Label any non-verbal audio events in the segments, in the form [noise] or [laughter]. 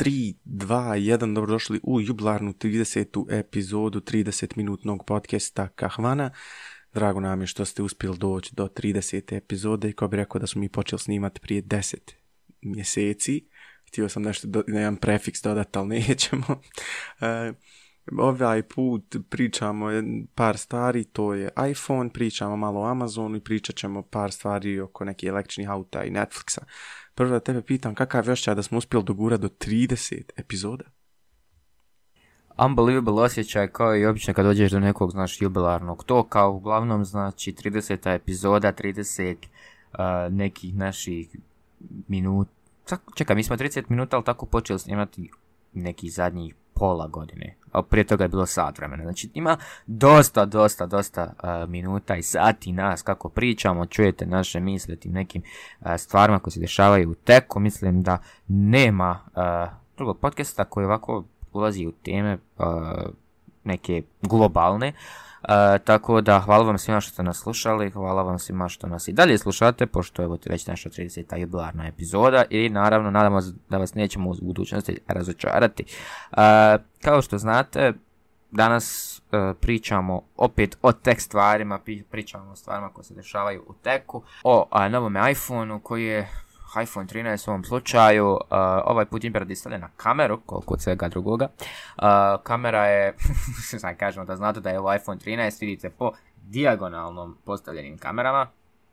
3, 2, 1, dobrodošli u jublarnu 30. epizodu 30-minutnog podcasta Kahvana. Drago nam je što ste uspjeli doći do 30. epizode i ko bi rekao da smo mi počeli snimati prije 10 mjeseci. Htio sam nešto, do, na jedan prefiks dodati, ali nećemo. [laughs] E, ovaj put pričamo par stvari, to je iPhone, pričamo malo o Amazonu i pričat ćemo par stvari oko nekih električnih auta i Netflixa prvo da tebe pitam kakav je da smo uspjeli dogura do 30 epizoda? Unbelievable osjećaj kao i obično kad dođeš do nekog znaš jubilarnog to kao uglavnom znači 30 epizoda, 30 nekih naših minuta, čekaj mi smo 30 minuta ali tako počeli snimati nekih zadnji pola godine. A prije toga je bilo sat vremena. Znači ima dosta, dosta, dosta e, minuta i sati nas kako pričamo, čujete naše misle tim nekim e, stvarima koje se dešavaju u teku. Mislim da nema uh, drugog podcasta koji ovako ulazi u teme neke globalne, E, tako da hvala vam svima što ste nas slušali, hvala vam svima što nas i dalje slušate, pošto je već naša 30. jubilarna epizoda i naravno nadamo da vas nećemo u budućnosti razočarati. E, kao što znate, danas e, pričamo opet o tek stvarima, pričamo o stvarima koje se dešavaju u teku, o a, novome iPhoneu koji je iPhone 13 u ovom slučaju, uh, ovaj put imperativ na kameru, koliko od svega drugoga. Uh, kamera je, [laughs] sad kažemo da znate da je iPhone 13, vidite po dijagonalnom postavljenim kamerama,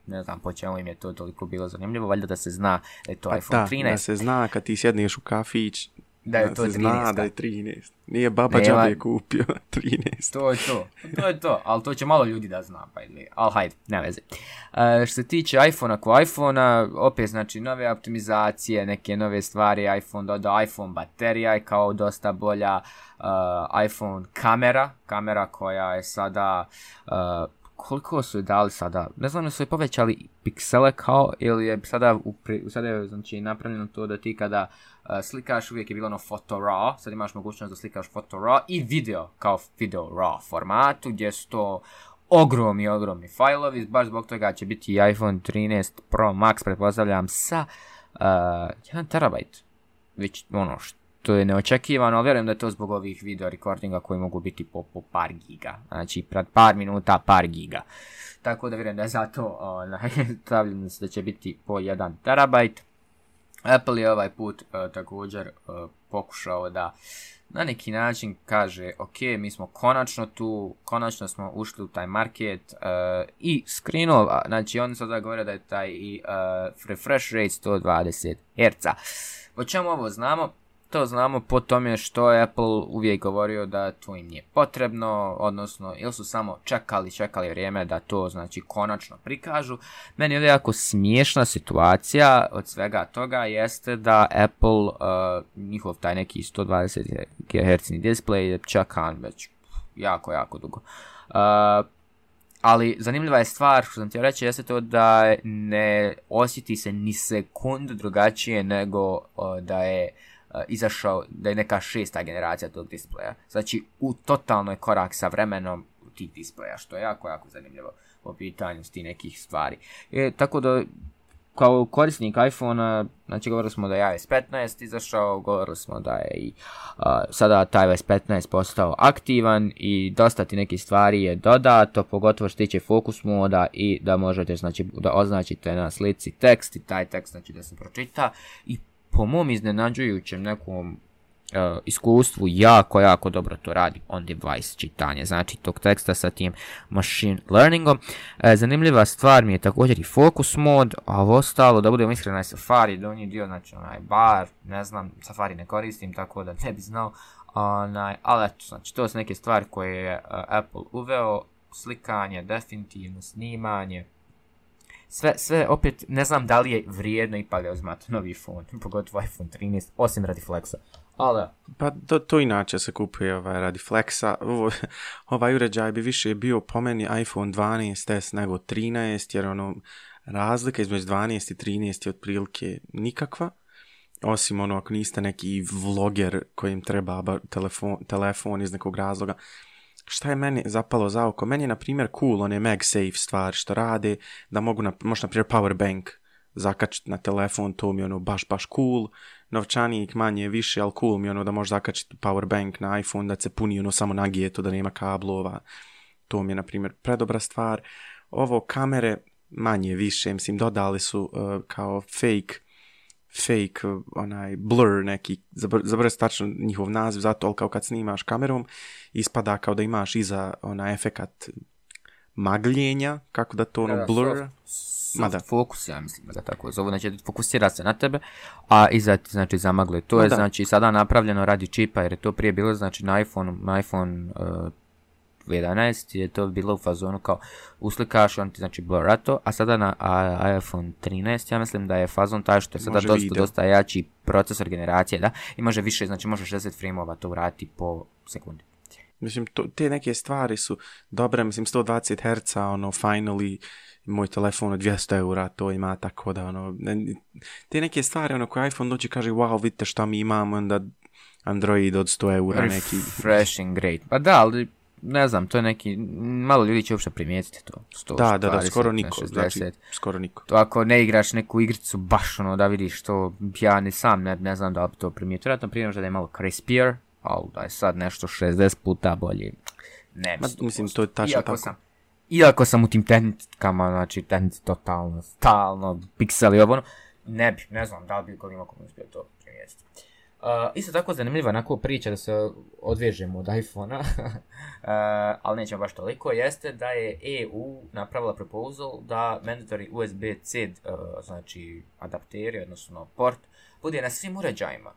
ne znam po čemu im je to toliko bilo zanimljivo, valjda da se zna eto to pa iPhone 13. Da, se zna kad ti sjedneš u kafić, da je to se 13. Zna da je 13. Nije baba Nema... kupio 13. [laughs] To je to. To je to. Ali to će malo ljudi da zna. Pa ili... Ali hajde, ne veze. Uh, što se tiče iPhone-a ko opet znači nove optimizacije, neke nove stvari. iPhone doda iPhone baterija je kao dosta bolja. Uh, iPhone kamera. Kamera koja je sada... Uh, koliko su je dali sada, ne znam da su je povećali piksele kao, ili je sada, u, sada je znači, napravljeno to da ti kada Eh, slikaš, uvijek je bilo ono foto raw, sad imaš mogućnost da slikaš foto raw i video kao video raw formatu gdje su to ogromni, ogromni fajlovi, baš zbog toga će biti iPhone 13 Pro Max, pretpostavljam, sa uh, eh, 1 već ono što je neočekivano, ali vjerujem da je to zbog ovih video recordinga koji mogu biti po, par giga, znači pred par minuta par giga, tako da vjerujem da je zato ovaj, [laughs] stavljeno da će biti po 1 terabajt, Apple je ovaj put e, također e, pokušao da na neki način kaže ok, mi smo konačno tu, konačno smo ušli u taj market e, i screenova, znači oni sada govore da je taj i refresh rate 120 Hz. Po čemu ovo znamo? To znamo po tome što Apple uvijek govorio da to im nije potrebno, odnosno ili su samo čekali, čekali vrijeme da to znači konačno prikažu. Meni je ovdje jako smiješna situacija od svega toga jeste da Apple, uh, njihov taj neki 120 GHz display je čekan već jako, jako dugo. Uh, ali zanimljiva je stvar što sam ti reći jeste to da ne osjeti se ni sekund drugačije nego uh, da je Uh, izašao da je neka šesta generacija tog displeja. Znači u totalnoj korak sa vremenom tih displeja, što je jako, jako zanimljivo po pitanju s tih nekih stvari. E, tako da, kao korisnik iPhone-a, znači govorili smo da je iOS 15 izašao, govorili smo da je i uh, sada taj iOS 15 postao aktivan i dosta ti nekih stvari je dodato, pogotovo što tiče fokus moda i da možete, znači, da označite na slici tekst i taj tekst, znači da se pročita i po mom iznenađujućem nekom e, iskustvu jako, jako dobro to radi on device čitanje, znači tog teksta sa tim machine learningom. E, zanimljiva stvar mi je također i focus mod, a ovo ostalo, da budemo iskreni, Safari, donji dio, znači onaj bar, ne znam, Safari ne koristim, tako da ne bi znao, onaj, ali znači to su neke stvari koje je e, Apple uveo, slikanje, definitivno, snimanje, sve, sve opet ne znam da li je vrijedno ipak da uzmat novi iPhone, pogotovo iPhone ovaj 13, osim radi flexa. Ali... Pa to, to inače se kupuje ovaj, radi flexa. Ovo, ovaj uređaj bi više bio po meni iPhone 12S nego 13, jer ono, razlika između 12 i 13 je otprilike nikakva. Osim ono, ako niste neki vloger kojim treba telefon, telefon iz nekog razloga, šta je meni zapalo za oko? Meni je, na primjer, cool one MagSafe stvari što rade, da mogu, na, možda, na primjer, powerbank zakačiti na telefon, to mi je ono baš, baš cool. Novčanik manje, više, ali cool mi je ono da može zakačiti powerbank na iPhone, da se puni ono samo na da nema kablova. To mi je, na primjer, predobra stvar. Ovo kamere manje, više, mislim, dodali su e, kao fake fake, onaj blur neki, se tačno njihov naziv, zato, ali kao kad snimaš kamerom, ispada kao da imaš iza onaj efekat magljenja, kako da to ono blur. Soft Ma da. fokus, ja mislim da tako zovu, znači fokusira se na tebe, a iza ti znači zamagle. To je da. znači sada napravljeno radi čipa, jer je to prije bilo znači na iPhone, na iPhone e, 11 je to bilo u fazonu kao uslikaš on ti znači rato, a sada na iPhone 13 ja mislim da je fazon taj što je sada dosta, dosta jači procesor generacije, da, i može više, znači može 60 frameova to vrati po sekundi. Mislim, to, te neke stvari su dobre, mislim 120 Hz, ono, finally, moj telefon od 200 eura to ima, tako da, ono, te neke stvari, ono, koje iPhone dođe kaže, wow, vidite šta mi imamo, onda Android od 100 eura neki. Refreshing, great. Pa da, ali ne znam, to je neki, malo ljudi će uopšte primijetiti to. 100, da, da, da, skoro niko, znači, skoro niko. To ako ne igraš neku igricu baš ono da vidiš to, ja ni sam ne, ne znam da bi to primijetio. Vjerojatno primijem da je malo crispier, ali da je sad nešto 60 puta bolji, Ne, Ma, mislim, to je tačno iako Sam, iako sam u tim tehnikama, znači tehnici totalno, stalno, pikseli ovo, ono, ne bi, ne znam da li bi koliko ima komu uspio to primijetiti. Uh, isto tako zanimljiva onako priča da se odvežemo od iphone uh, [laughs] ali nećemo baš toliko, jeste da je EU napravila proposal da mandatory USB-C, e, znači adapteri, odnosno port, bude na svim uređajima.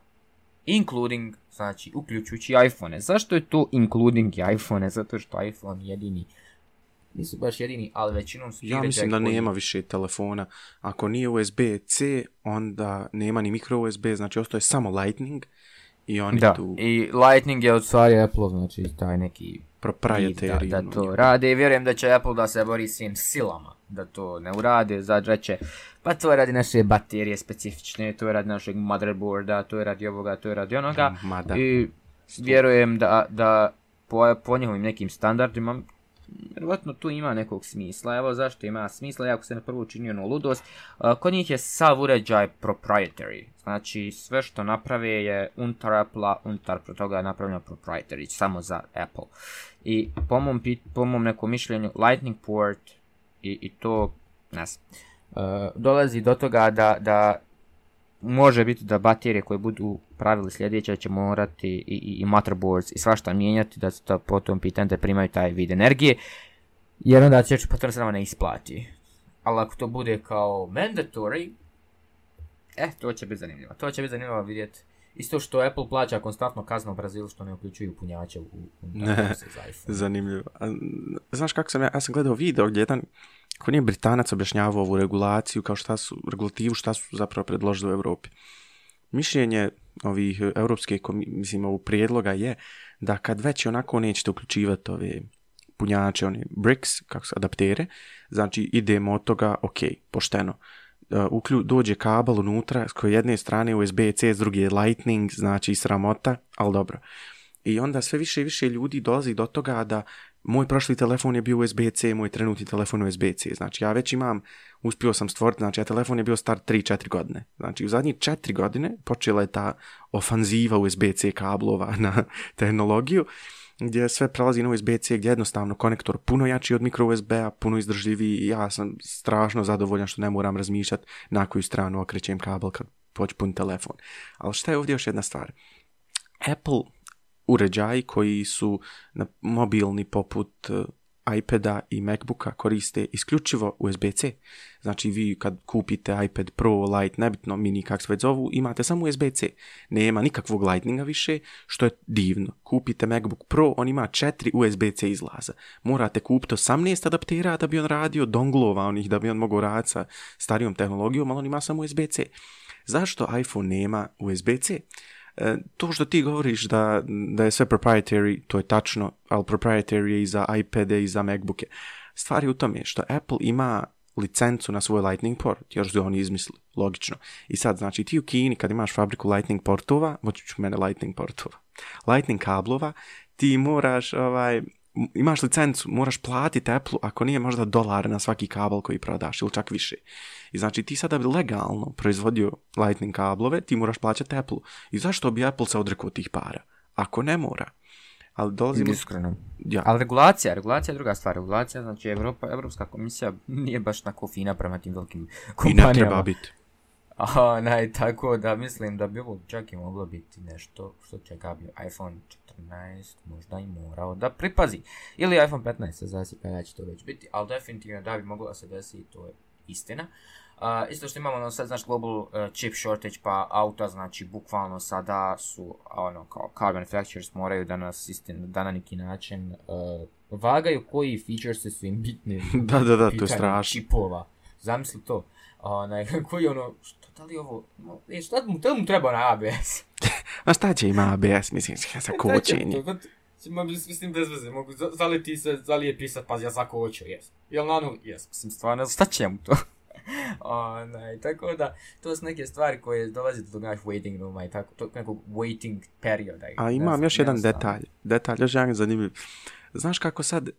Including, znači uključujući iphone Zašto je to including iphone Zato što iPhone jedini nisu baš jedini, ali većinom su... Ja mislim da koji... nema više telefona. Ako nije USB-C, onda nema ni micro USB, znači je samo Lightning i oni da. tu... i Lightning je od stvari Apple, znači taj neki... Proprietary. Da, to rade i vjerujem da će Apple da se bori svim silama da to ne urade, zadreće. Pa to je radi naše baterije specifične, to je radi našeg motherboarda, to je radi ovoga, to je radi onoga. Mada. I vjerujem da, da po, po njihovim nekim standardima vjerovatno tu ima nekog smisla. Evo zašto ima smisla, jako se na prvo učinio ono ludost. E, kod njih je sav uređaj proprietary. Znači sve što naprave je untar Apple-a, unutar toga je napravljeno proprietary, samo za Apple. I po mom, nekom mišljenju Lightning port i, to, ne znam. E, dolazi do toga da može biti da baterije koje budu pravili sljedeće će morati i, i, i motherboards i svašta mijenjati da se to potom pitanje da primaju taj vid energije jer onda će potom se nama ne isplati. Ali ako to bude kao mandatory, eh, to će biti zanimljivo. To će biti zanimljivo vidjeti Isto što Apple plaća konstantno kaznu u Brazilu što ne uključuju punjače u, u ne, Zanimljivo. A, znaš kako sam ja, ja sam gledao video gdje jedan ko nije Britanac objašnjavao ovu regulaciju kao šta su, regulativu šta su zapravo predložili u Europi. Mišljenje ovih europske, mislim, ovog prijedloga je da kad već onako nećete uključivati ove punjače, oni bricks, kako se adaptere, znači idemo od toga, ok, pošteno. Uh, uklju, dođe kabel unutra, s koje jedne strane USB-C, s druge Lightning, znači sramota, ali dobro. I onda sve više i više ljudi dolazi do toga da moj prošli telefon je bio USB-C, moj trenutni telefon je USB-C. Znači ja već imam, uspio sam stvoriti, znači ja telefon je bio star 3-4 godine. Znači u zadnjih 4 godine počela je ta ofanziva USB-C kablova [laughs] na tehnologiju gdje sve prelazi na USB-C, gdje je jednostavno konektor puno jači od micro USB-a, puno izdržljiviji i ja sam strašno zadovoljan što ne moram razmišljati na koju stranu okrećem kabel kad pođu pun telefon. Ali šta je ovdje još jedna stvar? Apple uređaji koji su mobilni poput eh, iPada i MacBooka koriste isključivo USB-C. Znači vi kad kupite iPad Pro, Lite, nebitno, mini kak se zovu, imate samo USB-C. Nema nikakvog Lightninga više, što je divno. Kupite MacBook Pro, on ima četiri USB-C izlaza. Morate kupiti 18 adaptera da bi on radio, donglova onih da bi on mogao raditi sa starijom tehnologijom, ali on ima samo USB-C. Zašto iPhone nema USB-C? E, to što ti govoriš da, da je sve proprietary, to je tačno, ali proprietary je i za iPad-e i za Macbook-e. Stvar je u tome što Apple ima licencu na svoj Lightning port, još su oni izmislili, logično. I sad, znači, ti u Kini kad imaš fabriku Lightning portova, moći ću mene Lightning portova, Lightning kablova, ti moraš, ovaj, imaš licencu, moraš platiti Apple, ako nije možda dolar na svaki kabel koji prodaš, ili čak više. I znači ti sada legalno proizvodio lightning kablove, ti moraš plaćati Apple. I zašto bi Apple se odrekao tih para? Ako ne mora. Ali dolazimo... Iskreno. Ja. Ali regulacija, regulacija je druga stvar. Regulacija, znači Evropa, Evropska komisija nije baš tako fina prema tim velikim kompanijama. I ne treba biti. A, naj, tako da mislim da bi ovo čak i moglo biti nešto što će bi iPhone 14 možda i morao da pripazi. Ili iPhone 15, znači kada će to već biti, ali definitivno da bi moglo da se desi i to je istina isto što imamo ono, sad, znaš, global e, chip shortage, pa auta, znači, bukvalno sada su, ono, kao car manufacturers moraju da nas istin, da na neki način e, vagaju koji features su im bitni. [laughs] da, da, da, to je strašno. Čipova. Zamisli to. Onaj, [laughs] koji ono, što da li ovo, e, šta mu, treba na ABS? [laughs] A šta će ima ABS, mislim, sa kočenje? mislim, bez veze, mogu, zaleti se, zalije pisat pa ja zakočio, jes. Jel na jes, mislim, stvarno, šta će mu to? [laughs] Onaj, tako da, to su neke stvari koje dolazi do naš waiting rooma i tako, to, nekog waiting perioda. A imam još jedan detalj, detalj, još jedan zanimljiv. Znaš kako sad,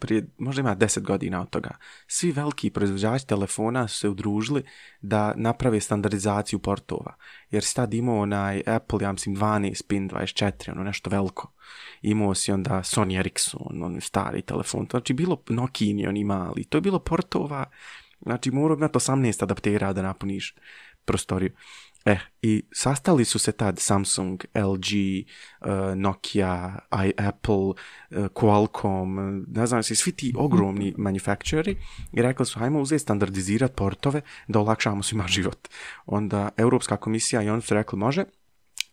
prije, možda ima deset godina od toga, svi veliki proizvođači telefona su se udružili da naprave standardizaciju portova. Jer si tad imao onaj Apple, ja mislim, 12, pin 24, ono nešto veliko. Imao si onda Sony Ericsson, on stari telefon. znači bilo Nokia, oni imali. To je bilo portova Znači, morao bi imati 18 adaptera da napuniš prostoriju. Eh, i sastali su se tad Samsung, LG, eh, Nokia, i Apple, eh, Qualcomm, ne znam se, svi ti ogromni mhm. manufactureri i rekli su hajmo uzeti standardizirati portove da olakšavamo svima život. Onda Europska komisija i oni su rekli može,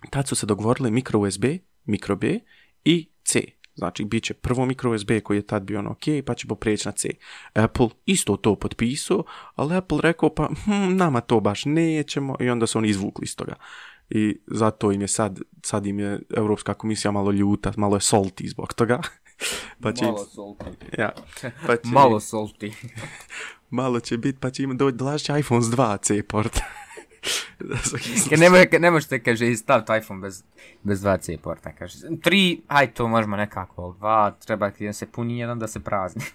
tad su se dogovorili micro USB, micro B i C, Znači, bit će prvo micro USB koji je tad bio ono ok, pa ćemo prijeći na C. Apple isto to potpisao, ali Apple rekao pa hm, nama to baš nećemo i onda su oni izvukli iz toga. I zato im je sad, sad im je Europska komisija malo ljuta, malo je solti zbog toga. [laughs] pa će malo [laughs] Ja, pa će, [laughs] malo salty. malo će biti, pa će im doći, iPhone 2 C port. [laughs] Kaj ne, ne možete, kaže, staviti iPhone bez, bez dva c porta, kaže. Tri, aj to možemo nekako, dva, treba da se puni, jedan da se prazni. [laughs]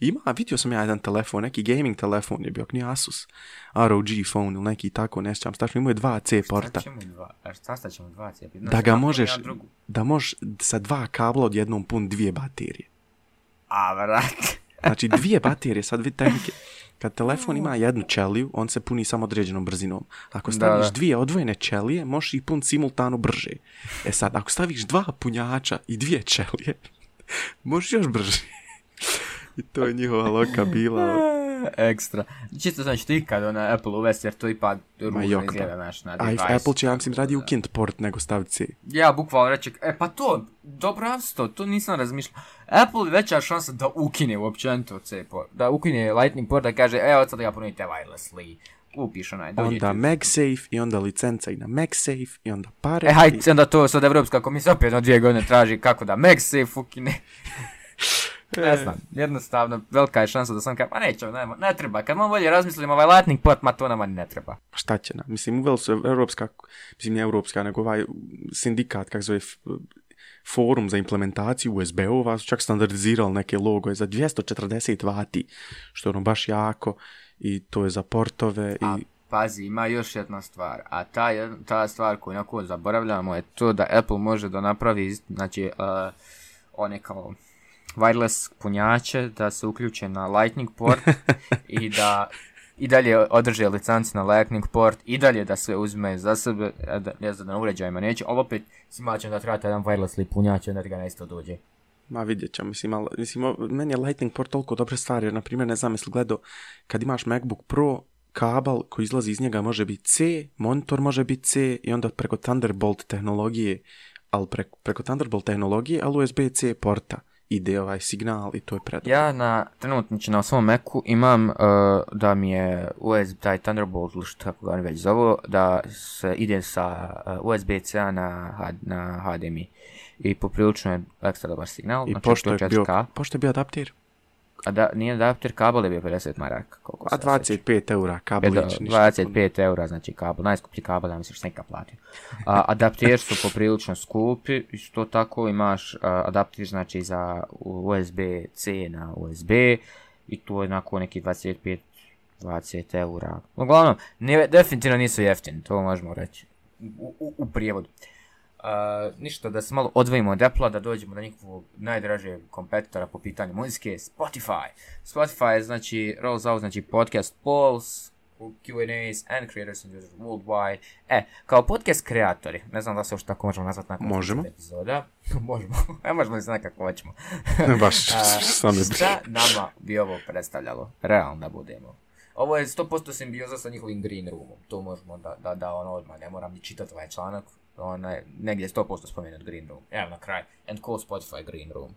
Ima, vidio sam ja jedan telefon, neki gaming telefon je bio, nije Asus, ROG phone ili neki tako, ne sjećam, stačno imao je dva c porta. Šta ćemo dva, šta ćemo c da ga možeš, da možeš sa dva kabla odjednom pun dvije baterije. A, vrat. znači dvije baterije, sad vidi [laughs] tehnike. Kad telefon ima jednu ćeliju, on se puni samo određenom brzinom. Ako staviš dvije odvojene ćelije, možeš i pun simultano brže. E sad, ako staviš dva punjača i dvije ćelije, [laughs] možeš još brže. I to je njihova loka bila. [laughs] Ekstra. Čisto znači ti kad ona Apple uvesti, jer to ipak ružno izgleda naš na device. A Apple će, ja mislim, radi ukint port nego stavci. Ja, bukvalno reći, e pa to, dobro to, to nisam razmišljao. Apple veća šansa da ukine to C port, da ukine Lightning port, da kaže, evo sada ga ponovite wirelessly, upiš onaj dođite... Onda MagSafe i onda licenca i na MagSafe i onda pare. E, hajde, onda to sad Evropska komisija opet na dvije godine traži kako da MagSafe ukine. [laughs] E. Ne znam, jednostavno, velika je šansa da sam kao, pa neće, ne, treba, kad malo bolje razmislim ovaj lightning pot, ma to nama ne treba. Šta će nam, mislim, uveli su europska, mislim ne europska, nego ovaj sindikat, kak zove, forum za implementaciju USB-ova su čak standardizirali neke logoje za 240 vati, što je ono baš jako i to je za portove. I... A, pazi, ima još jedna stvar, a ta, ta stvar koju onako zaboravljamo je to da Apple može da napravi, znači, uh, one kao wireless punjače da se uključe na lightning port [laughs] i da i dalje održe licencu na lightning port i dalje da sve uzme za sebe, da, ne znam, na uređajima neće, ali opet da trebate jedan wireless punjač da ga dođe. Ma vidjet ćemo, mislim, mislim, meni je Lightning port toliko dobre stvari, jer, na primjer, ne znam, jesli gledao, kad imaš MacBook Pro, kabel koji izlazi iz njega može biti C, monitor može biti C i onda preko Thunderbolt tehnologije, ali preko, preko Thunderbolt tehnologije, ali USB-C porta ide ovaj signal i to je predobro. Ja na trenutniče znači, na svom Macu imam uh, da mi je USB, taj Thunderbolt ili što tako ga već zovu, da se ide sa USB-C uh, na, na HDMI. I poprilično je ekstra dobar signal. I znači, pošto, je bio, pošto je bio adaptir? a nije adapter, kabel je bio 50 maraka. a 25 eura kabel. ništa. 25 eura, znači kabel, najskuplji kabel, ja mislim što neka A, adapter su poprilično skupi, isto tako imaš adapter znači za USB-C na USB i to je onako neki 25 20 eura. Uglavnom, definitivno nisu jeftini, to možemo reći. u prijevodu ništa, da se malo odvojimo od apple da dođemo do njihovog najdražeg kompetitora po pitanju muzike, Spotify. Spotify je, znači, rolls out, znači, podcast polls, Q&As and creators and users worldwide. E, kao podcast kreatori, ne znam da se još tako možemo nazvati nakon možemo. epizoda. [laughs] možemo. E, možemo li se nekako hoćemo. [laughs] Baš, [laughs] nama bi ovo predstavljalo? Realno da budemo. Ovo je 100% simbioza sa njihovim green roomom. To možemo da, da, da ono odmah, ne moram ni čitati ovaj članak, onaj, negdje 100% spomenut Green Room. Evo na kraj. And call Spotify Green Room.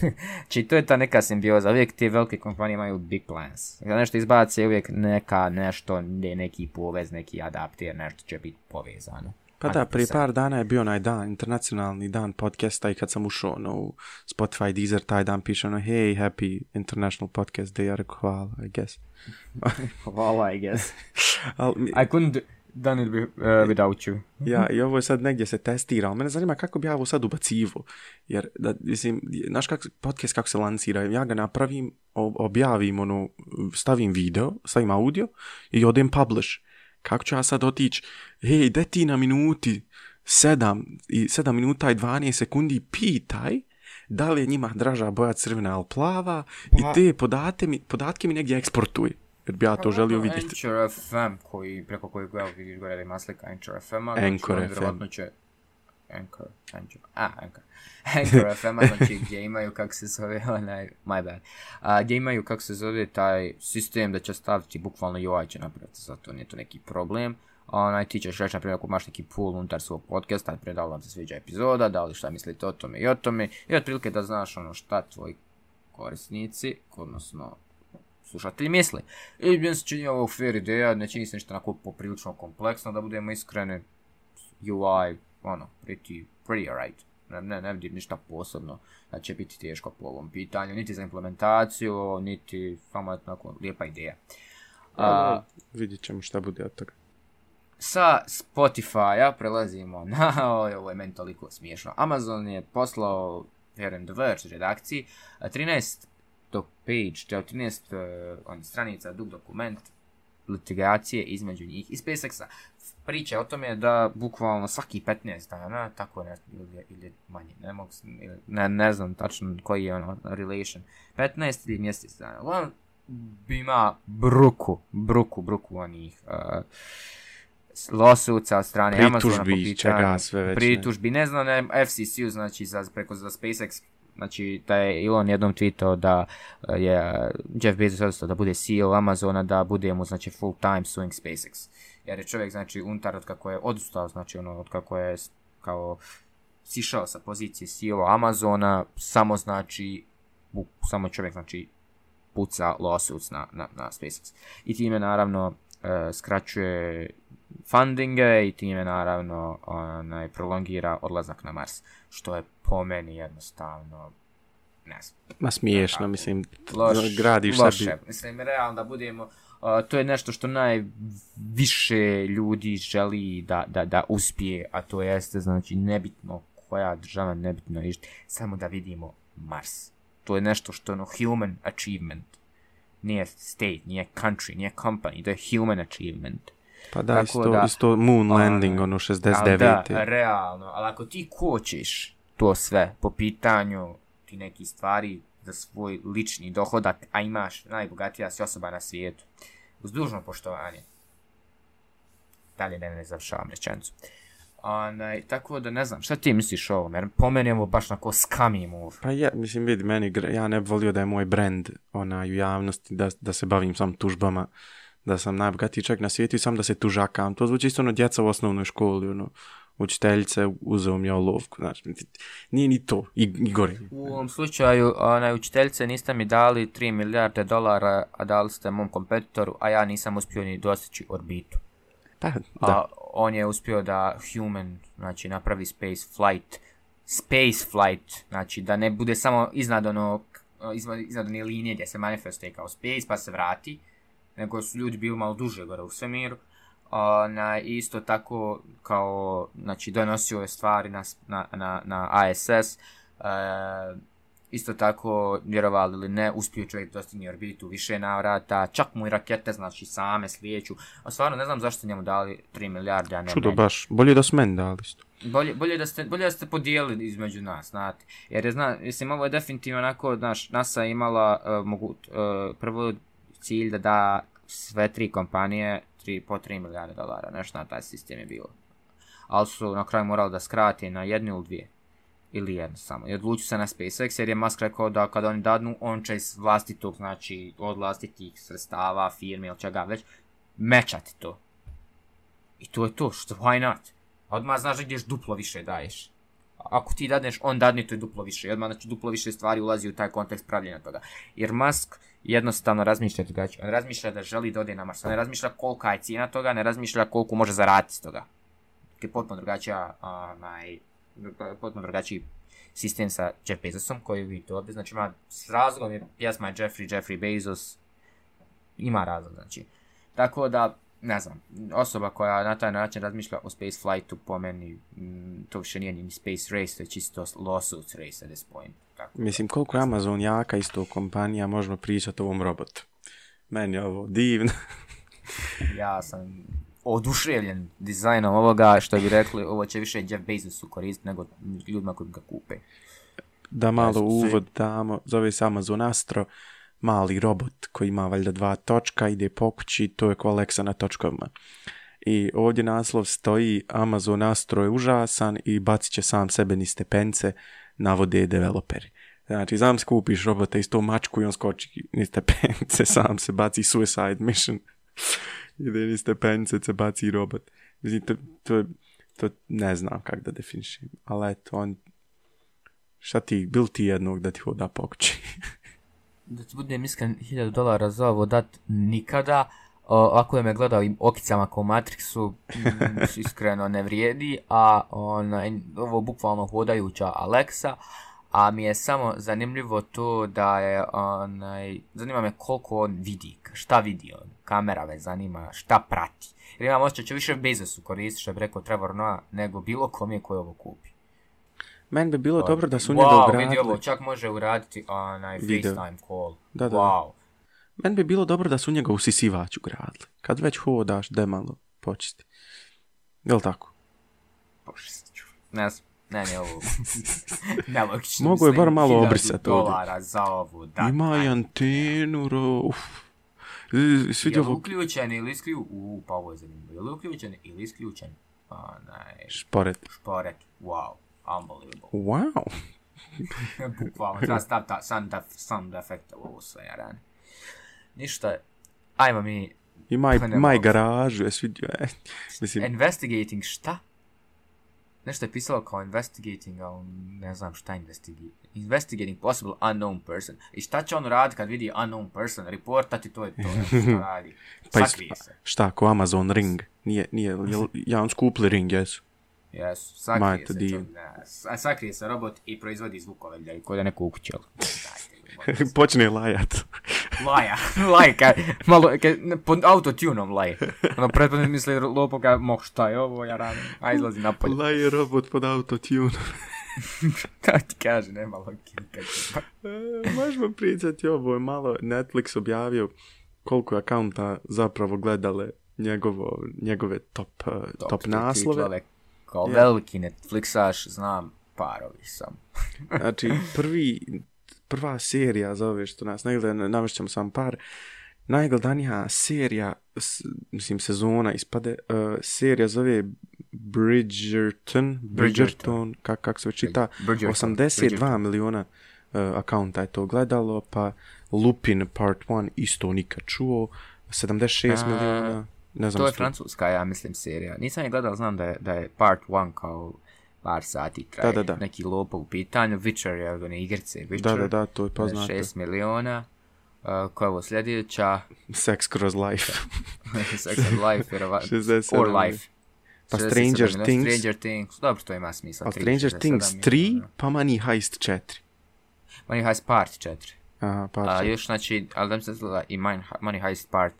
[laughs] Či to je ta neka simbioza, uvijek ti velike kompanije imaju big plans. Kada nešto izbace, uvijek neka nešto, ne, neki povez, neki adaptir, nešto će biti povezano. Pa da, prije par dana je bio onaj dan, internacionalni dan podcasta i kad sam ušao ono, u Spotify Deezer, taj dan piše ono, hey, happy international podcast day, ja rekao, hvala, I guess. [laughs] hvala, I guess. [laughs] I couldn't, done it without you. ja, i ovo je sad negdje se testira, ali mene zanima kako bi ja ovo sad ubacivo. Jer, da, mislim, znaš kak, podcast kako se lancira, ja ga napravim, objavim, ono, stavim video, stavim audio i odem publish. Kako ću ja sad otići, hej, de ti na minuti, 7, i 7 minuta i 12 sekundi pitaj da li je njima draža boja crvena ili plava i te podate mi, podatke mi negdje eksportuj jer bi ja to želio vidjeti. Anchor FM, koji, preko kojeg ja vidiš gore ima slika Anchor FM-a. Znači Anchor znači, Će... Anchor, Anchor, a, Anchor. [laughs] Anchor FM-a, znači gdje imaju, kako se zove, onaj, my bad, a, gdje imaju, kako se zove, taj sistem da će staviti, bukvalno i ovaj će napraviti, zato nije to neki problem. Onaj, ti ćeš reći, na primjer, ako imaš neki pool unutar svog podcasta, taj da vam se sviđa epizoda, da li šta mislite o tome i o tome, i otprilike da znaš ono šta tvoji korisnici, odnosno slušatelji misli. I mi se čini ovo fair ideja, ne čini se ništa onako poprilično kompleksno, da budemo iskreni. UI, ono, pretty, pretty alright. Ne, ne, ne vidim ništa posebno da će biti teško po ovom pitanju, niti za implementaciju, niti samo onako lijepa ideja. A, vidjet ćemo šta bude od toga. Sa Spotify-a prelazimo na, [laughs] ovo je meni toliko smiješno, Amazon je poslao, vjerujem, Verge redakciji, 13 top page, 14 eh, on, stranica, dug dokument, litigacije između njih i SpaceX-a. Priča o tome da bukvalno svaki 15 dana, tako ne, ili, ili manje, ne, mogu, ne, ne znam tačno koji je ono relation, 15 ili mjesec dana. on ima bruku, bruku, bruku onih uh, eh, losuca od strane pritužbi, Amazona pitanju, čega sve već, pritužbi, ne, ne znam, FCC-u znači za, preko za SpaceX Znači, da je Elon jednom tweetao da e, je e, Jeff Bezos odstao da bude CEO Amazona, da bude mu, znači, full time suing SpaceX. Jer je čovjek, znači, unutar od kako je odustao, znači, ono, od kako je kao sišao sa pozicije CEO Amazona, samo, znači, bu, samo čovjek, znači, puca lawsuits na, na, na SpaceX. I time, naravno, e, skraćuje fundinge i time naravno onaj, prolongira odlazak na Mars. Što je po meni jednostavno ne znam. Ma smiješno, mislim, loš, gradiš Mislim, realno da budemo, to je nešto što najviše ljudi želi da, da, da uspije, a to jeste, znači, nebitno koja država, nebitno ništa, samo da vidimo Mars. To je nešto što je ono, human achievement. Nije state, nije country, nije company, to je human achievement. Pa da, isto, da, moon landing, ono 69. da, realno, ali ako ti kočiš to sve po pitanju ti neki stvari za svoj lični dohodak, a imaš najbogatija si osoba na svijetu, uz dužno poštovanje, dalje ne, ne završavam rečenicu. tako da ne znam, šta ti misliš o ovom, jer po meni je ovo baš nako scummy move. Pa ja, mislim, vidi, meni, ja ne bi volio da je moj brand onaj, u javnosti, da, da se bavim sam tužbama da sam najbogatiji čovjek na svijetu i sam da se tužakam. To zvuči isto ono djeca u osnovnoj školi, ono, učiteljice uzeo mi olovku, znači, nije ni to, i, i gore. U ovom slučaju, onaj, učiteljice niste mi dali 3 milijarde dolara, a dali ste mom kompetitoru, a ja nisam uspio ni dostići orbitu. Pa, da. A, on je uspio da human, znači, napravi space flight, space flight, znači, da ne bude samo iznad ono, iznad, iznad linije gdje se manifestuje kao space, pa se vrati, nego su ljudi bili malo duže gore u svemiru. Ona, isto tako kao, znači, donosio je stvari na, na, na ISS, e, Isto tako, vjerovali li ne, uspio čovjek dostigni orbitu više navrata, čak mu i rakete, znači same slijeću. A stvarno ne znam zašto njemu dali 3 milijarde, a ne Čudo baš, bolje da su meni dali Bolje, bolje, da ste, bolje da ste podijelili između nas, znate. Jer je, zna, mislim, ovo je definitivno onako, znaš, NASA imala e, mogu, e, prvo cilj da da sve tri kompanije tri, po 3 milijarde dolara, nešto na taj sistem je bilo. Ali su na kraju morali da skrati na jednu ili dvije. Ili jednu samo. I odlučio se na SpaceX jer je Musk rekao da kada oni dadnu, on će iz vlastitog, znači od vlastitih sredstava, firme ili čega već, mečati to. I to je to, što why not? Odmah znaš gdješ duplo više daješ. Ako ti dadneš, on dadne to je duplo više. I odmah znači duplo više stvari ulazi u taj kontekst pravljenja toga. Jer Musk jednostavno razmišlja drugačije. On razmišlja da želi da ode na Mars. ne razmišlja kolika je cijena toga, ne razmišlja koliko može zaraditi s toga. Je potpuno drugačiji sistem sa Jeff Bezosom koji vi to ovdje. Znači ima s razlogom je pjesma Jeffrey, Jeffrey Bezos. Ima razlog, znači. Tako da, ne znam, osoba koja na taj način razmišlja o space flightu po meni, mm, to više nije ni space race, to je čisto lawsuits race at this point. Mislim, koliko je Amazon jaka isto kompanija, možemo pričati o ovom robotu. Meni je ovo divno. [laughs] ja sam oduševljen dizajnom ovoga, što bi rekli, ovo će više Jeff Bezosu koristiti nego ljudima koji ga kupe. Da malo uvod damo, zove se Amazon Astro, mali robot koji ima valjda dva točka, ide po kući, to je ko Alexa na točkovima. I ovdje naslov stoji Amazon Astro je užasan i bacit će sam sebe ni stepence, navode developeri. Znači, znam skupiš robota i to mačku i on skoči ni stepence, [laughs] sam se baci suicide mission. [laughs] Ide ni stepence, se baci robot. Mislim, to, to, to ne znam kako da definišim. Ali eto, on... Šta ti, bil ti jednog da ti hoda pokući? [laughs] da ti budem iskren, 1000 dolara za ovo dat nikada. Ako je me gledao i okicama kao Matrixu, mm, [laughs] iskreno ne vrijedi, a onaj, ovo bukvalno hodajuća Alexa, a mi je samo zanimljivo to da je, onaj, zanima me koliko on vidi, šta vidi on, kamera me zanima, šta prati. Jer imam osjećaj će više Bezosu koristiti, što bi rekao Trevor Noah, nego bilo kom je koji ovo kupi. Pa, meni bi bilo dobro da su njega wow, Vidi ovo, čak može uraditi onaj FaceTime call. Da, da. Wow. Meni bi bilo dobro da su njega sisivač ugradili. Kad već hodaš, demalo, počisti. Jel' tako? Božiću. Ne znam. Ne, ne, ovo. [laughs] Nelogično. Mogu je bar malo obrisati ovdje. Ima i antenu, ro. Uf. je ovo. uključen ili isključen? U, pa ovo je zanimljivo. Je li uključen ili isključen? Onaj... Šporet. Šporet. Wow. Unbelievable. Wow. [laughs] Bukvalno, treba stav ta, sam, da, sound defekta u ovo sve, ja rani. Ništa, ajmo mi... I my, my garažu, jes vidio, eh. Mislim... Investigating šta? Nešto je pisalo kao investigating, ali ne znam šta investigating. Investigating possible unknown person. I šta će on radit kad vidi unknown person? Reportati, to je to [laughs] što radi. pa Sakrije se. Šta, ko Amazon ring? Nije, nije, jel, ja on skupli ring, jesu. Yes, sakrije se sakrije se robot i proizvodi zvukove i kod da neko ukuće. [laughs] Počne lajat. [laughs] Laja, lajka, malo, pod autotunom laj. Ono, pretpadne misli lopoga, moh šta je ovo, ja radim, a izlazi napolje. [laughs] Laj je robot pod autotunom. da ti kaže, nema logike. Pa. E, Možemo pričati ovo, je malo Netflix objavio koliko je akaunta zapravo gledale njegovo, njegove top, e, top, top naslove. Kao yeah. veliki Netflixaš znam parovi sam. [laughs] znači, prvi, prva serija za ove što nas najgleda, navišćemo sam par, najgledanija serija, s, mislim sezona ispade, uh, serija zove Bridgerton, Bridgerton, kako kak se već čita, 82 miliona uh, akaunta je to gledalo, pa Lupin Part 1 isto nikad čuo, 76 A... miliona. Ne znam to je francuska, ja mislim, serija. Nisam je gledao, znam da je, da je part one kao par sati traje. Da, da, da. Neki lopo u pitanju. Witcher je od one igrice. Witcher, da, da, da, to je poznato. Šest miliona. Uh, koja je ovo sljedeća? Sex cross life. [laughs] Sex and life, vjerovatno. Or life. Pa Stranger Things. Stranger Things, dobro, to ima smisla. Pa Stranger Things 3, pa Money Heist 4. Money Heist Part 4. Aha, part 4. A, još, znači, ali da mi se znači, i Money Heist Part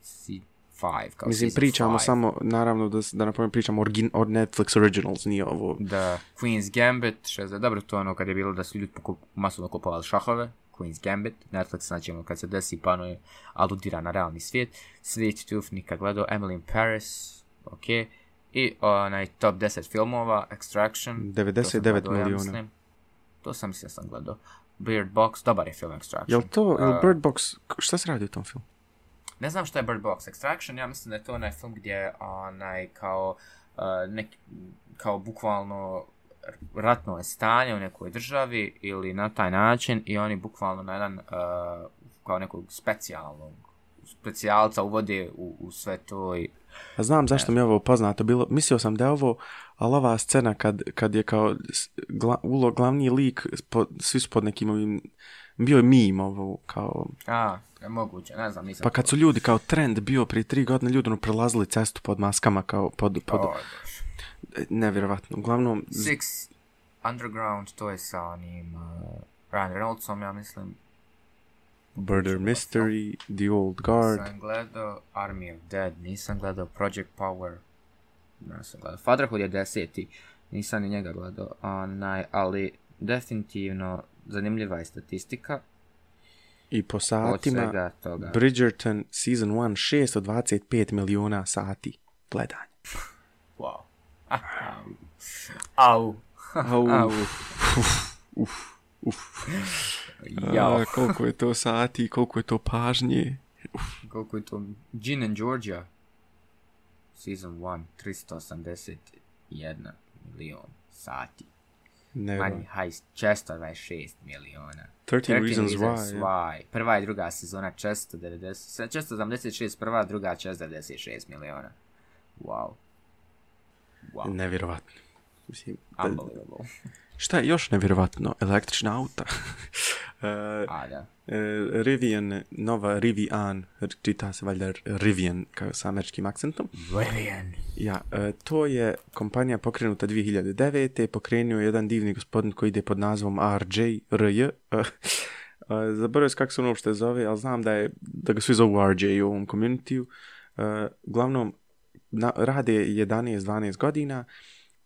Five. Kao Mislim, pričamo five. samo, naravno, da, da napomenem, pričamo orgin, od Netflix Originals, nije ovo. Da, Queen's Gambit, što je dobro to ono kad je bilo da su ljudi pokup, masovno kupovali šahove, Queen's Gambit, Netflix, znači ono kad se desi panuje, ono aludira na realni svijet, Sweet Tooth nikad gledao, Emily in Paris, ok, i onaj top 10 filmova, Extraction, 99 milijuna. Ja to sam mislim sam gledao. Bird Box, dobar je film Extraction. Jel to, uh, Bird Box, šta se radi u tom filmu? Ne znam što je Bird Box Extraction, ja mislim da je to onaj film gdje onaj kao uh, neki, kao bukvalno ratno je stanje u nekoj državi ili na taj način i oni bukvalno na jedan uh, kao nekog specijalnog specijalca uvode u, u sve to i pa Znam zašto mi je ovo poznato bilo. Mislio sam da je ovo, ali ova scena kad, kad je kao ulo, glavni lik, svi su pod nekim ovim bio je meme ovo, kao... A, je moguće, ne znam, nisam... Pa kad su ljudi, kao trend bio prije tri godine, ljudi ono prelazili cestu pod maskama, kao pod... pod... Oh. Nevjerovatno, uglavnom... Six Underground, to je sa onim uh, Ryan Reynoldsom, ja mislim. Murder Mystery, The Old Guard. Nisam gledao Army of Dead, nisam gledao Project Power. Nisam gledao. Fatherhood je deseti, nisam ni njega gledao. ali definitivno zanimljiva je statistika. I po satima, Bridgerton Season 1 625 milijuna sati gledanja. Wow. au. Au. Uf, uf, koliko je to sati, koliko je to pažnje. Uf. Koliko je to... Gin and Georgia. Season 1, 381 milion sati. Nema. Money Heist, često 26 miliona. 13, 13 Reasons, reasons why. why. Prva i druga sezona, često 90, često 76, prva, druga, često 96 miliona. Wow. Wow. Nevjerovatno. Mislim, Unbelievable. Šta je još nevjerovatno? Električna auta. A, [laughs] e, da. E, Rivian, nova Rivian, čita se valjda Rivian kao sa američkim akcentom. Rivian. Ja, e, to je kompanija pokrenuta 2009. Pokrenuo je jedan divni gospodin koji ide pod nazvom RJ, RJ. Zaboravio kako se ono uopšte zove, ali znam da, je, da ga svi zovu RJ u ovom communityu. Uglavnom, na, rade 11-12 godina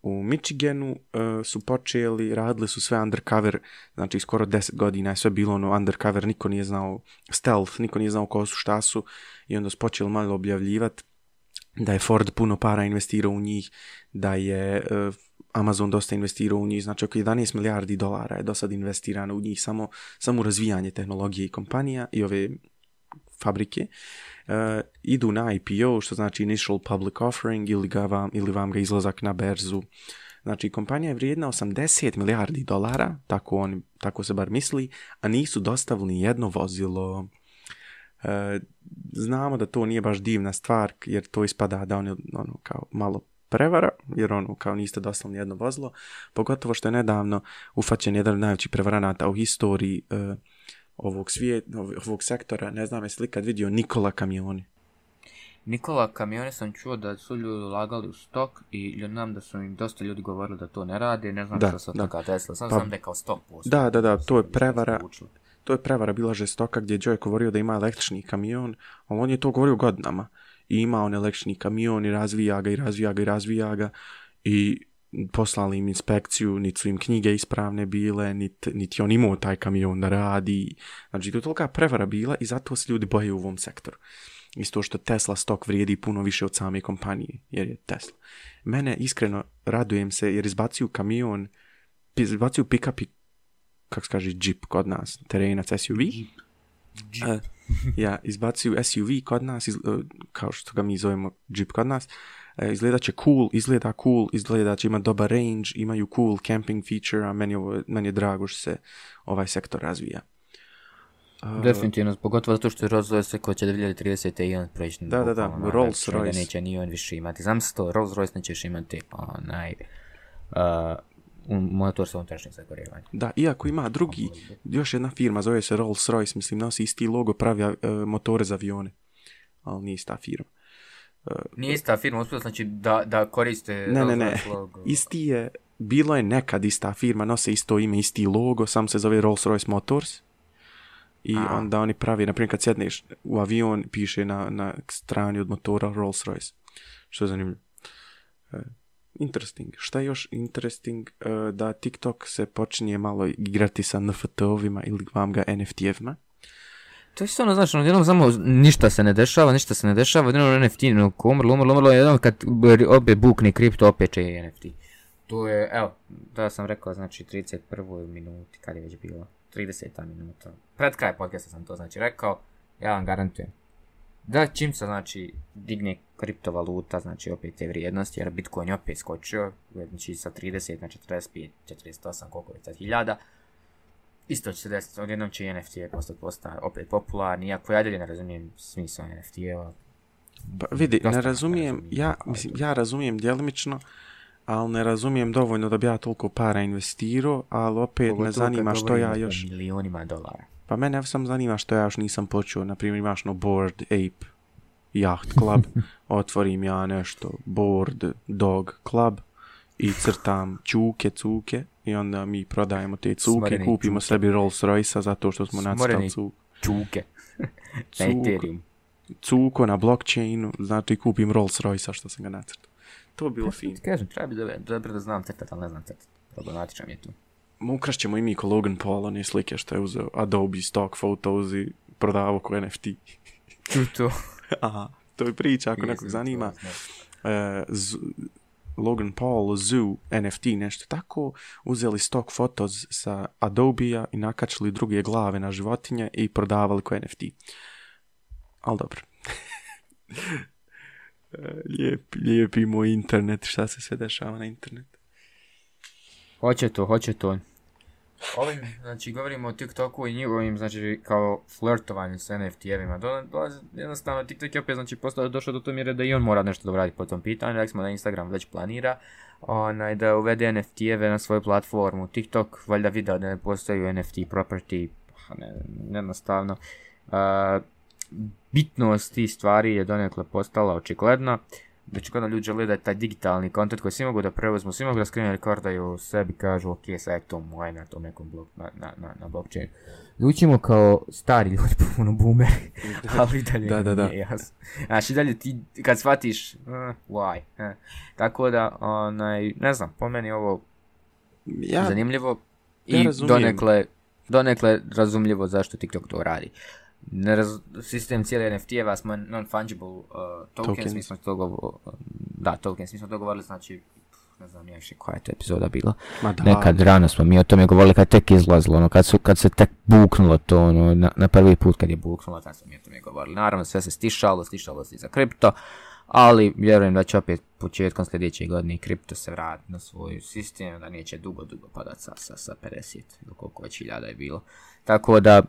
u Michiganu e, su počeli, radili su sve undercover, znači skoro 10 godina je sve bilo ono undercover, niko nije znao stealth, niko nije znao ko su šta su i onda su počeli malo objavljivati da je Ford puno para investirao u njih, da je e, Amazon dosta investirao u njih, znači oko 11 milijardi dolara je do sad investirano u njih samo, samo razvijanje tehnologije i kompanija i ove fabrike, eh, idu na IPO, što znači Initial Public Offering ili, ga vam, ili vam ga izlazak na berzu. Znači, kompanija je vrijedna 80 milijardi dolara, tako, on tako se bar misli, a nisu dostavili jedno vozilo. Eh, znamo da to nije baš divna stvar, jer to ispada da on ono, kao malo prevara, jer ono kao niste dostavili jedno vozilo, pogotovo što je nedavno ufaćen jedan od najvećih prevaranata u historiji eh, ovog svijeta, ovog sektora, ne znam je li kad vidio Nikola Kamioni. Nikola Kamioni sam čuo da su ljudi ulagali u stok i znam da su im dosta ljudi govorili da to ne rade, ne znam da, što se od toga desilo, sam znam pa da je kao stok Da, da, da, to je prevara, to je prevara bila žestoka gdje je govorio da ima električni kamion, on je to govorio godinama. I ima on električni kamion i razvija ga i razvija ga i razvija ga i poslali im inspekciju, niti su im knjige ispravne bile, niti, niti on imao taj kamion da radi. Znači, to je tolika prevara bila i zato se ljudi boje u ovom sektoru. Isto što Tesla stok vrijedi puno više od same kompanije, jer je Tesla. Mene iskreno radujem se jer izbacuju kamion, izbacuju pick-up i, kako se kaže, jeep kod nas, terenac SUV. Jeep. E, ja, izbacuju SUV kod nas, e, kao što ga mi zovemo jeep kod nas, E, izgleda će cool, izgleda cool, izgleda će imati dobar range, imaju cool camping feature, a meni, ovo, je drago što se ovaj sektor razvija. Definitivno, pogotovo zato što je Rolls Royce koji će 2030. i on proći Da, da, da, Rolls Royce. neće ni on više imati. Znam se to, Rolls Royce nećeš imati onaj uh, motor sa unutrašnjim Da, iako ima drugi, još jedna firma, zove se Rolls Royce, mislim, nosi isti logo, pravi motore za avione, ali nije ista firma. Nije ista firma uspjela, znači da, da koriste... Ne, ne, ne, logo. [laughs] isti je, bilo je nekad ista firma, nose isto ime, isti logo, sam se zove Rolls Royce Motors. I A. onda oni pravi, na kad sjedneš u avion, piše na, na strani od motora Rolls Royce. Što je zanimljivo. E, interesting. Šta je još interesting? E, da TikTok se počinje malo igrati sa NFT-ovima ili vam ga NFT-evima. To je isto ono, znaš, ono, jednom samo ništa se ne dešava, ništa se ne dešava, jednom NFT umrlo, umrlo, umrlo, jednom kad obje bukne kripto, opet će i NFT. To je, evo, da sam rekao, znači 31. minuti, kad je već bilo, 30. minuta. Pred kraj podcasta sam to znači rekao, ja vam garantujem. Da, čim se znači digne kriptovaluta, znači opet te vrijednosti, jer Bitcoin je opet skočio, znači sa 30 na 45, 48, koliko je sad hiljada, isto će se desiti, odjednom će i NFT -e postati opet popularni, iako ja dalje ne razumijem smisla NFT-eva. Ono, pa vidi, ne razumijem, ja, mislim, ja razumijem djelimično, ali ne razumijem dovoljno da bi ja toliko para investirao, ali opet me zanima što ja još... Milionima dolara. Pa mene sam zanima što ja još nisam počeo, na primjer imaš no Board Ape Yacht Club, [laughs] otvorim ja nešto Board Dog Club, i crtam čuke, cuke i onda mi prodajemo te cuke, Smoreni kupimo sebi Rolls Royce-a zato što smo nacrtali cuke. čuke. [laughs] Cuk, cuko na blockchainu, znači kupim Rolls Royce-a što sam ga nacrtao. To bi bilo pa fino. Kažem, treba bi dobro, dobro da znam crtat, ali ne znam crtat. Problematičan je tu. Ukrašćemo i mi ko Logan Paul, one slike što je uzeo Adobe Stock Photos i prodavo ko NFT. Čuto. [laughs] Aha, to je priča ako nekog zanima. E, Logan Paul Zoo NFT nešto tako, uzeli stock fotoz sa Adobe-a i nakačili druge glave na životinje i prodavali ko NFT. Ali dobro. [laughs] Lijep, lijepi moj internet, šta se sve dešava na internetu. Hoće to, hoće to ovim, znači govorimo o TikToku i njihovim, znači kao flirtovanju s NFT-evima. jednostavno TikTok je opet znači postao došao do to mjere da i on mora nešto da po tom pitanju, rekli smo da Instagram već planira onaj, da uvede NFT-eve na svoju platformu. TikTok valjda video da ne postoji NFT property, pa, ne, jednostavno. Uh, bitnost tih stvari je donekle postala očigledna. Već kada ljudi žele da je taj digitalni kontent koji svi mogu da preuzmu, svi mogu da screen recordaju sebi, kažu ok, sad je to moje na tom nekom blok, na, na, na, na Zvučimo kao stari ljudi, [laughs] puno boomer, [laughs] ali dalje da, da, da. nije jasno. Znači dalje ti kad shvatiš, uh, why, eh. tako da, onaj, ne znam, po meni ovo ja, zanimljivo i donekle, donekle razumljivo zašto TikTok to radi. Raz, sistem cijele NFT-eva smo non-fungible uh, tokens, mi to govorili, da, tokens, mi smo to govorili, znači, ne znam više koja je to epizoda bila. da, Nekad rano smo mi o tome govorili kad tek izlazilo, ono, kad, su, kad se tek buknulo to, ono, na, prvi put kad je buknulo, tad smo mi o tome govorili. Naravno, sve se stišalo, stišalo se i za kripto, ali vjerujem da će opet početkom sljedeće godine kripto se vratiti na svoju sistem, da neće dugo, dugo padat sa, sa, 50 koliko već hiljada je bilo. Tako da,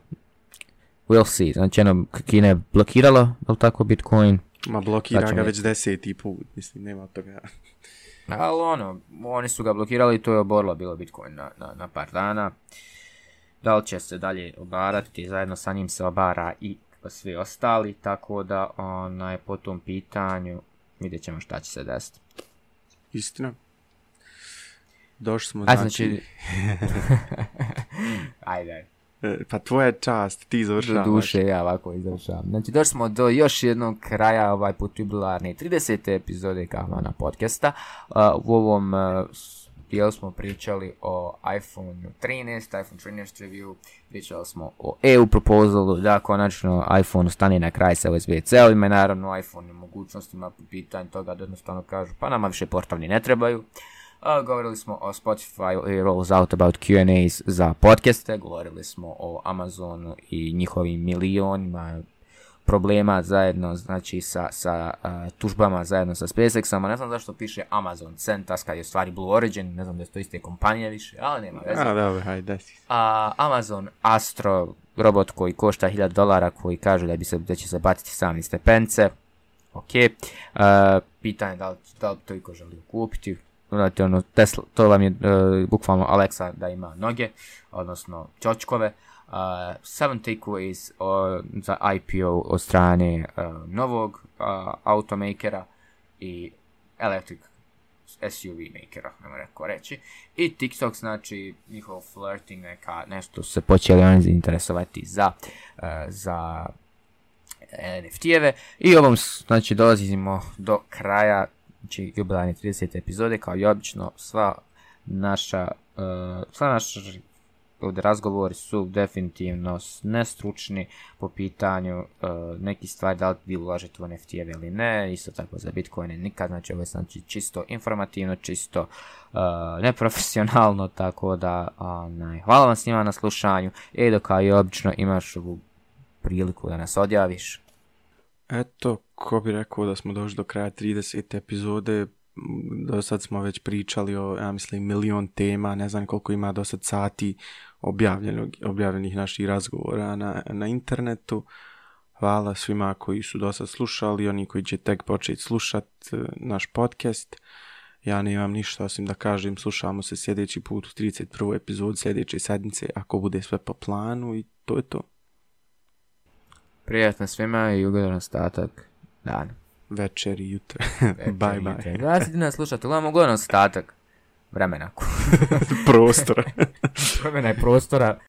We'll see. Znači, jedno, Kina je blokirala, ali tako, Bitcoin. Ma blokira ga već deseti put, mislim, nema toga. [laughs] ali ono, oni su ga blokirali i to je oborilo bilo Bitcoin na, na, par dana. Da li će se dalje obarati, zajedno sa njim se obara i svi ostali, tako da onaj, po tom pitanju vidjet ćemo šta će se desiti. Istina. Došli smo, znači... znači... [laughs] [laughs] ajde. E, pa tvoja čast, ti završavaš. Duše, ja ovako završavam. Znači, došli smo do još jednog kraja ovaj put jubilarne 30. epizode Kahmana podcasta. E, u ovom e, dijelu smo pričali o iPhone 13, iPhone 13 review, pričali smo o EU proposalu, da konačno iPhone stane na kraj s USB c ali i naravno iPhone mogućnostima po toga da jednostavno kažu pa nama više portalni ne trebaju. Govorili smo o Spotify Rolls Out About Q&As za podcaste, govorili smo o Amazonu i njihovim milionima problema zajedno znači sa, sa tužbama zajedno sa SpaceXom, ne znam zašto piše Amazon Centas kad je u stvari Blue Origin, ne znam da su to iste kompanije više, ali nema veze. A, dobro, Amazon Astro, robot koji košta 1000 dolara, koji kaže da, bi se, da će se baciti sami stepence, ok, uh, pitanje da li, da li to iko želi kupiti, ono, Tesla, to vam je uh, bukvalno Alexa da ima noge, odnosno čočkove. Uh, e, seven takeaways uh, za IPO od strane e, novog automakera i electric SUV makera, reći. I TikTok, znači, njihov flirting, neka, nešto se počeli oni zainteresovati za, za NFT-eve. I ovom, znači, dolazimo do kraja znači jubilarne 30. epizode, kao i obično, sva naša, eh, sva naša ovdje razgovori su definitivno nestručni po pitanju uh, nekih stvari, da li vi ulažete u nft ili ne, isto tako za je nikad, znači ovo je znači čisto informativno, čisto eh, neprofesionalno, [laughs] tako da hvala vam svima na slušanju, Edo kao i obično imaš ovu priliku da nas odjaviš, Eto, ko bi rekao da smo došli do kraja 30. epizode, do sad smo već pričali o, ja mislim, milion tema, ne znam koliko ima do sad sati objavljenih naših razgovora na, na internetu. Hvala svima koji su do sad slušali, oni koji će tek početi slušat e, naš podcast. Ja nemam ništa osim da kažem, slušamo se sljedeći put u 31. epizod sljedeće sedmice ako bude sve po planu i to je to. Prijatno svima i ugodan ostatak dana. Večer i jutro. [laughs] bye bye. ti nas slušati, uglavnom ugodan ostatak vremena. [laughs] prostora. [laughs] vremena i prostora.